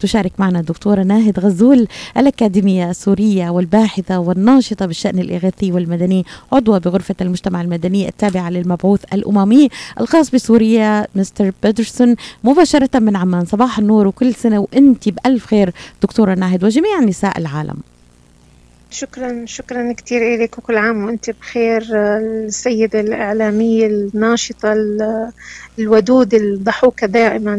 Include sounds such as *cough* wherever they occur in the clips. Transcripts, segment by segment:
تشارك معنا الدكتورة ناهد غزول الأكاديمية السورية والباحثة والناشطة بالشأن الإغاثي والمدني عضوة بغرفة المجتمع المدني التابعة للمبعوث الأممي الخاص بسوريا مستر بيدرسون. مباشرة من عمان صباح النور وكل سنة وأنت بألف خير دكتورة ناهد وجميع نساء العالم. شكرا شكرا كثير لك وكل عام وأنت بخير السيدة الإعلامية الناشطة الودود الضحوكة دائما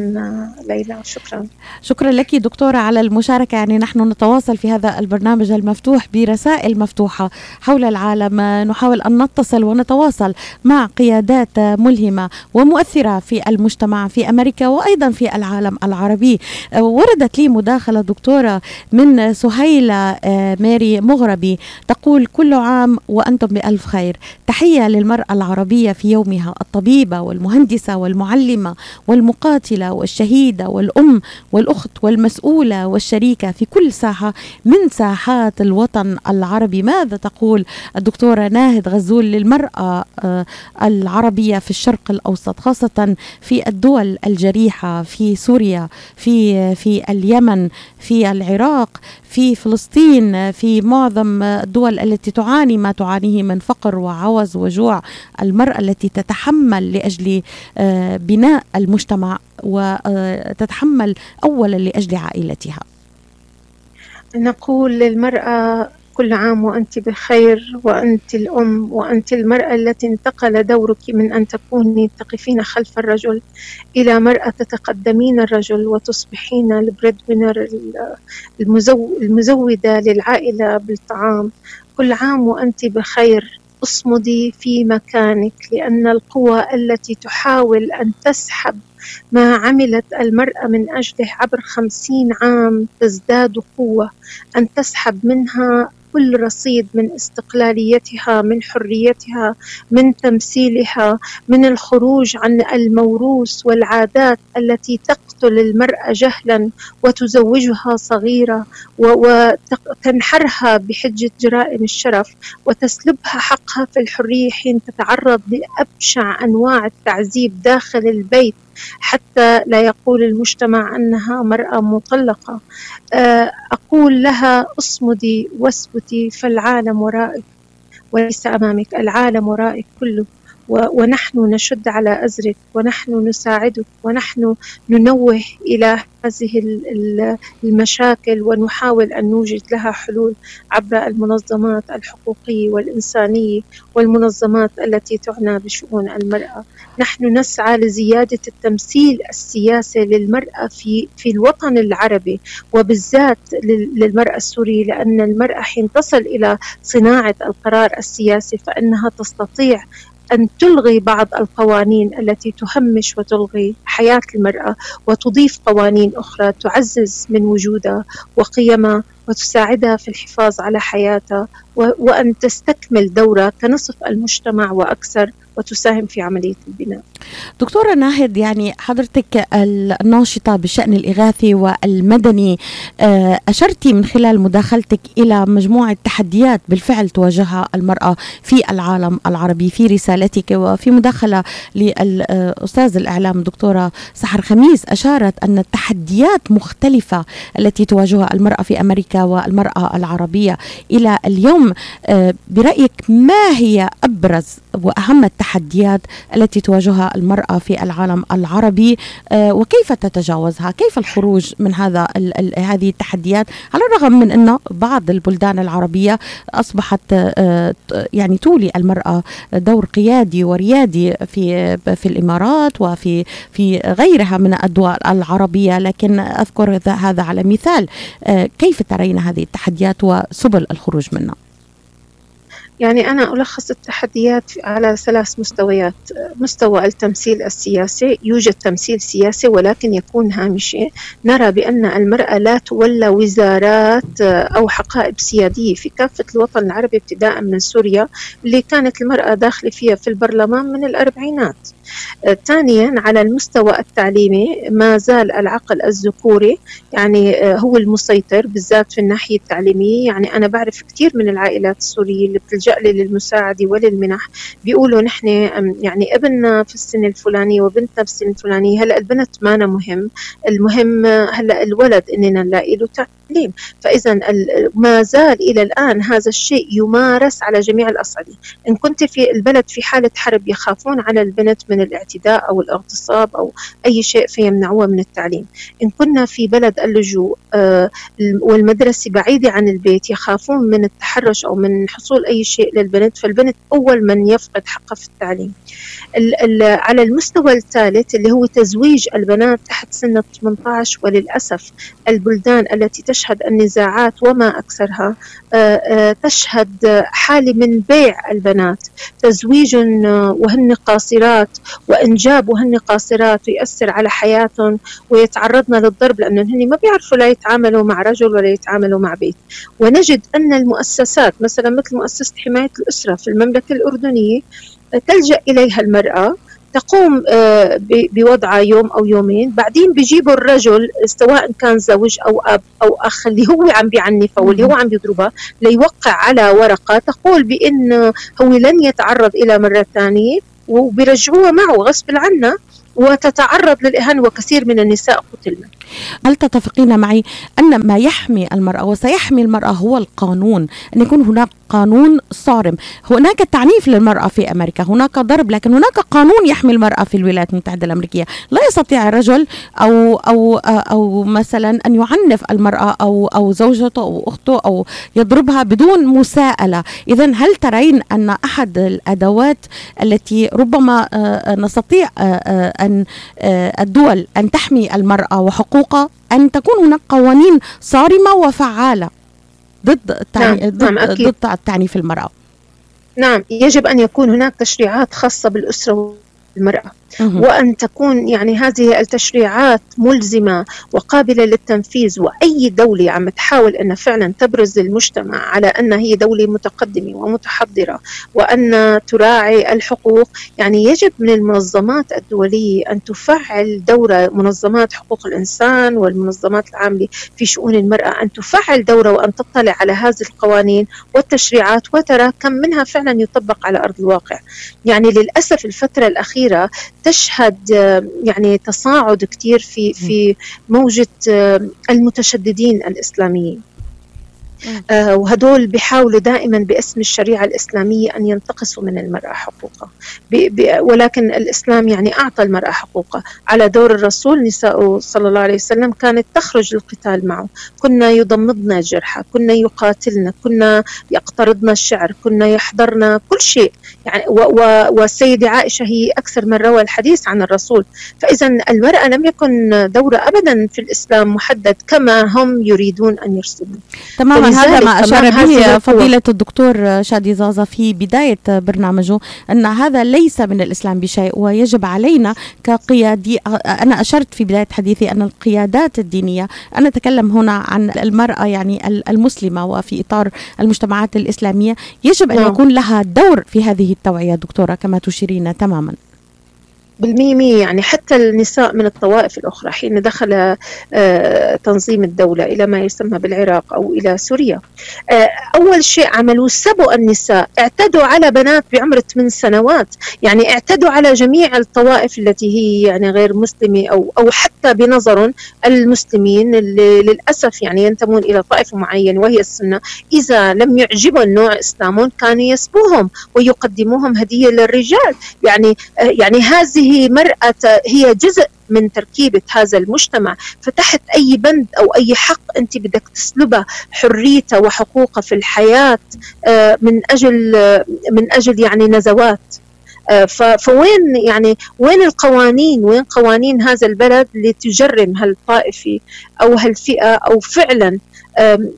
ليلى شكرا. شكرا لك دكتورة على المشاركة. يعني نحن نتواصل في هذا البرنامج المفتوح برسائل مفتوحة حول العالم. نحاول أن نتصل ونتواصل مع قيادات ملهمة ومؤثرة في المجتمع في أمريكا وأيضا في العالم العربي. وردت لي مداخلة دكتورة من سهيلة آه، ماري مغربي تقول كل عام وأنتم بألف خير. تحية للمرأة العربية في يومها الطبيبة والمهندسة والمعلمة والمقاتلة والشهيدة والأم والأخت والمسؤولة والشريكة في كل ساحة من ساحات الوطن العربي. ماذا تقول الدكتورة ناهد غزول للمرأة آه، العربية في الشرق الأوسط خاصة في الدول الجريحة في سوريا في في اليمن في العراق في فلسطين في معظم الدول التي تعاني ما تعانيه من فقر وعوز وجوع المرأة التي تتحمل لأجل آه، بناء المجتمع وتتحمل أولا لأجل عائلتها. نقول للمرأة كل عام وأنت بخير وأنت الأم وأنت المرأة التي انتقل دورك من أن تكوني تقفين خلف الرجل إلى مرأة تتقدمين الرجل وتصبحين البريد وينر المزودة للعائلة بالطعام. كل عام وأنت بخير. اصمدي في مكانك لأن القوى التي تحاول أن تسحب ما عملت المرأة من أجله عبر خمسين عام تزداد قوة. أن تسحب منها كل رصيد من استقلاليتها من حريتها من تمثيلها من الخروج عن الموروث والعادات التي تقتل المراه جهلا وتزوجها صغيرة وتنحرها بحجة جرائم الشرف وتسلبها حقها في الحرية حين تتعرض لأبشع أنواع التعذيب داخل البيت حتى لا يقول المجتمع أنها مرأة مطلقة. آه، أقول لها اصمدي واثبتي فالعالم ورائك وليس أمامك العالم ورائك كله. ونحن نشد على أزرك ونحن نساعدك ونحن ننوه إلى هذه المشاكل ونحاول أن نوجد لها حلول عبر المنظمات الحقوقية والإنسانية والمنظمات التي تعنى بشؤون المرأة. نحن نسعى لزيادة التمثيل السياسي للمرأة في في الوطن العربي وبالذات للمرأة السورية لأن المرأة حين تصل إلى صناعة القرار السياسي فإنها تستطيع أن تلغي بعض القوانين التي تهمش وتلغي حياة المرأة وتضيف قوانين أخرى تعزز من وجودها وقيمها وتساعدها في الحفاظ على حياتها وأن تستكمل دورها كنصف المجتمع وأكثر وتساهم في عملية البناء. دكتورة ناهد يعني حضرتك الناشطة بالشأن الإغاثي والمدني آه، أشرتي من خلال مداخلتك إلى مجموعة تحديات بالفعل تواجهها المرأة في العالم العربي في رسالتك وفي مداخلة للأستاذ الإعلام دكتورة سحر خميس أشارت أن التحديات مختلفة التي تواجهها المرأة في أمريكا والمرأة العربية. إلى اليوم آه، برأيك ما هي أبرز وأهم التحديات التي تواجهها المرأة في العالم العربي؟ آه، وكيف تتجاوزها؟ كيف الخروج من هذا هذه التحديات؟ على الرغم من أن بعض البلدان العربية أصبحت آه، يعني تولي المرأة دور قيادي وريادي في في الإمارات وفي في غيرها من الدول العربية لكن أذكر هذا على مثال. كيف ترين هذه التحديات وسبل الخروج منها؟ يعني أنا ألخص التحديات على ثلاث مستويات. مستوى التمثيل السياسي يوجد تمثيل سياسي ولكن يكون هامشي. نرى بأن المرأة لا تولى وزارات أو حقائب سيادية. في كافة الوطن العربي ابتداء من سوريا اللي كانت المرأة داخلة فيها في البرلمان من الأربعينات. ثانيا على المستوى التعليمي ما زال العقل الذكوري يعني هو المسيطر بالذات في الناحية التعليمية. يعني أنا بعرف كثير من العائلات السورية اللي بتلجأ بيلجأ لي للمساعدة وللمنح. بيقولوا نحن يعني ابننا في السنة الفلانية وبنتنا في السنة الفلانية هلا البنت مانا مهم. المهم هلا الولد إننا نلاقي له تعليم. فإذا ما زال إلى الآن هذا الشيء يمارس على جميع الأصعدة. إن كنت في البلد في حالة حرب يخافون على البنت من الاعتداء أو الاغتصاب أو أي شيء فيمنعوها من التعليم. إن كنا في بلد اللجوء آه، والمدرسة بعيدة عن البيت يخافون من التحرش أو من حصول أي شيء للبنت فالبنت أول من يفقد حقها في التعليم. على المستوى الثالث اللي هو تزويج البنات تحت سن 18 وللأسف البلدان التي تشهد النزاعات وما أكثرها آه، آه، تشهد حالة من بيع البنات. تزويج وهن قاصرات وإنجاب وهن قاصرات ويأثر على حياتهم ويتعرضن للضرب لأنه هن ما بيعرفوا لا يتعاملوا مع رجل ولا يتعاملوا مع بيت. ونجد أن المؤسسات مثلا مثل مؤسسة حمايه الأسرة في المملكة الأردنية تلجأ إليها المرأة تقوم آه، بوضعها يوم أو يومين بعدين بيجيبوا الرجل سواء كان زوج أو أب أو أخ اللي هو عم بيعنفها واللي هو عم بيضربها ليوقع على ورقة تقول بإن هو لن يتعرض إلى مرة ثانية وبيرجعوها معه غصب عنها وتتعرض للإهانة وكثير من النساء قتلن هل تتفقين معي أن ما يحمي المرأة وسيحمي المرأة هو القانون؟ أن يكون هناك قانون صارم. هناك تعنيف للمرأة في أمريكا هناك ضرب لكن هناك قانون يحمي المرأة في الولايات المتحدة الأمريكية. لا يستطيع الرجل أو أو أو مثلا أن يعنف المرأة أو أو زوجته أو أخته أو يضربها بدون مساءلة. إذا هل ترين أن أحد الأدوات التي ربما آه، نستطيع آه، أن آه، الدول أن تحمي المرأة وحقوقها أن تكون هناك قوانين صارمة وفعالة؟ ضد التعني... نعم. ضد, نعم ضد التعنيف المرأة نعم يجب أن يكون هناك تشريعات خاصة بالأسرة والمرأة وأن تكون يعني هذه التشريعات ملزمة وقابلة للتنفيذ وأي دولة عم تحاول أن فعلا تبرز للمجتمع على أن هي دولة متقدمة ومتحضرة وأن تراعي الحقوق. يعني يجب من المنظمات الدولية أن تفعل دورة منظمات حقوق الإنسان والمنظمات العاملة في شؤون المرأة أن تفعل دورة وأن تطلع على هذه القوانين والتشريعات وترى كم منها فعلا يطبق على أرض الواقع. يعني للأسف الفترة الأخيرة تشهد يعني تصاعد كثير في في موجة المتشددين الإسلاميين. آه وهدول بيحاولوا دائما باسم الشريعة الإسلامية أن ينتقصوا من المرأة حقوقها. ولكن الإسلام يعني أعطى المرأة حقوقها. على دور الرسول نساء صلى الله عليه وسلم كانت تخرج للقتال معه. كنا يضمدن الجرحى كنا يقاتلنا كنا يقترضن الشعر كنا يحضرنا كل شيء. يعني والسيدة عائشة هي أكثر من روى الحديث عن الرسول. فإذا المرأة لم يكن دورها أبدا في الإسلام محدد كما هم يريدون أن يرسموا تماما. هذا ما أشار به فضيلة الدكتور شادي زازا في بداية برنامجه أن هذا ليس من الإسلام بشيء ويجب علينا كقيادي أنا أشرت في بداية حديثي أن القيادات الدينية أنا أتكلم هنا عن المرأة يعني المسلمة وفي إطار المجتمعات الإسلامية يجب أن نعم. يكون لها دور في هذه التوعية دكتورة كما تشيرين تماما بالمية يعني حتى النساء من الطوائف الأخرى حين دخل آه، تنظيم الدولة إلى ما يسمى بالعراق أو إلى سوريا. آه، أول شيء عملوا سبوا النساء اعتدوا على بنات بعمر 8 سنوات يعني اعتدوا على جميع الطوائف التي هي يعني غير مسلمة أو, أو حتى بنظر المسلمين اللي للأسف يعني ينتمون إلى طائفة معينة وهي السنة إذا لم يعجبهم نوع إسلامهم كانوا يسبوهم ويقدموهم هدية للرجال يعني يعني هذه مرأة هي جزء من تركيبة هذا المجتمع فتحت أي بند أو أي حق أنت بدك تسلبه حريته وحقوقه في الحياة آه، من أجل من أجل يعني نزوات. آه، فوين يعني وين القوانين وين قوانين هذا البلد لتجرم هالطائفة أو هالفئة أو فعلا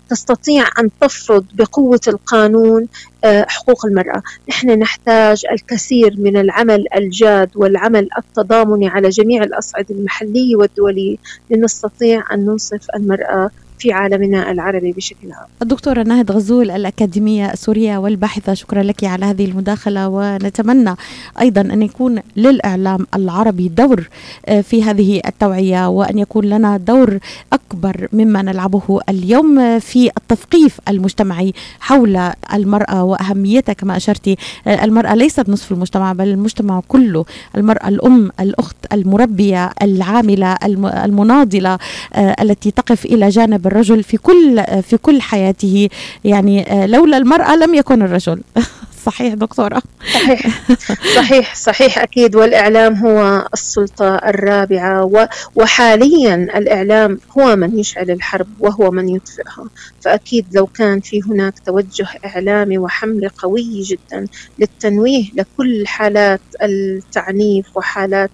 تستطيع أن تفرض بقوة القانون آه، حقوق المرأة؟ نحن نحتاج الكثير من العمل الجاد والعمل التضامني على جميع الأصعدة المحلية والدولية لنستطيع أن ننصف المرأة في عالمنا العربي بشكل عام. الدكتورة ناهد غزول الأكاديمية السورية والباحثة شكرا لك على هذه المداخلة ونتمنى أيضا أن يكون للإعلام العربي دور آه، في هذه التوعية وأن يكون لنا دور أكبر مما نلعبه اليوم في التثقيف المجتمعي حول المرأة وأهميتها كما أشرتي المرأة ليست نصف المجتمع بل المجتمع كله المرأة الأم الأخت المربية العاملة المناضلة التي تقف إلى جانب الرجل في كل في كل حياته. يعني لولا المرأة لم يكن الرجل. *laughs* صحيح دكتورة. صحيح. *laughs* صحيح صحيح أكيد. والإعلام هو السلطة الرابعة. وحاليا الإعلام هو من يشعل الحرب وهو من يطفئها. فأكيد لو كان في هناك توجه إعلامي وحملة قوي جدا للتنويه لكل حالات التعنيف وحالات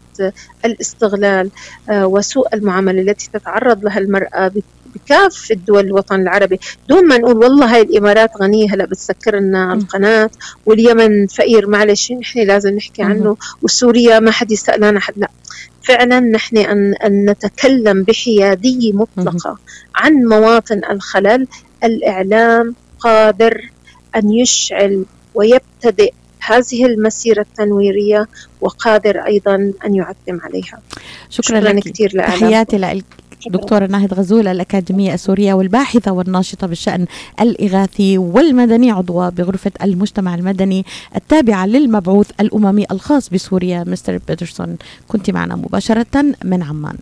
الاستغلال آه، وسوء المعاملة التي تتعرض لها المرأة بكافة دول الوطن العربي. دون ما نقول والله هاي الإمارات غنية هلا بتسكر لنا القناة واليمن فقير. معلش نحن لازم نحكي عنه وسوريا ما حد يسألنا حد لا. فعلا نحن أن, أن نتكلم بحيادية مطلقة عن مواطن الخلل. الإعلام قادر أن يشعل ويبتدئ هذه المسيرة التنويرية وقادر أيضا أن يعتم عليها. شكرا, شكرا لك. كثير تحياتي لك دكتورة ناهد غزول الأكاديمية السورية والباحثة والناشطة بالشأن الإغاثي والمدني عضوة بغرفة المجتمع المدني التابعة للمبعوث الأممي الخاص بسوريا مستر بيترسون. كنت معنا مباشرة من عمان.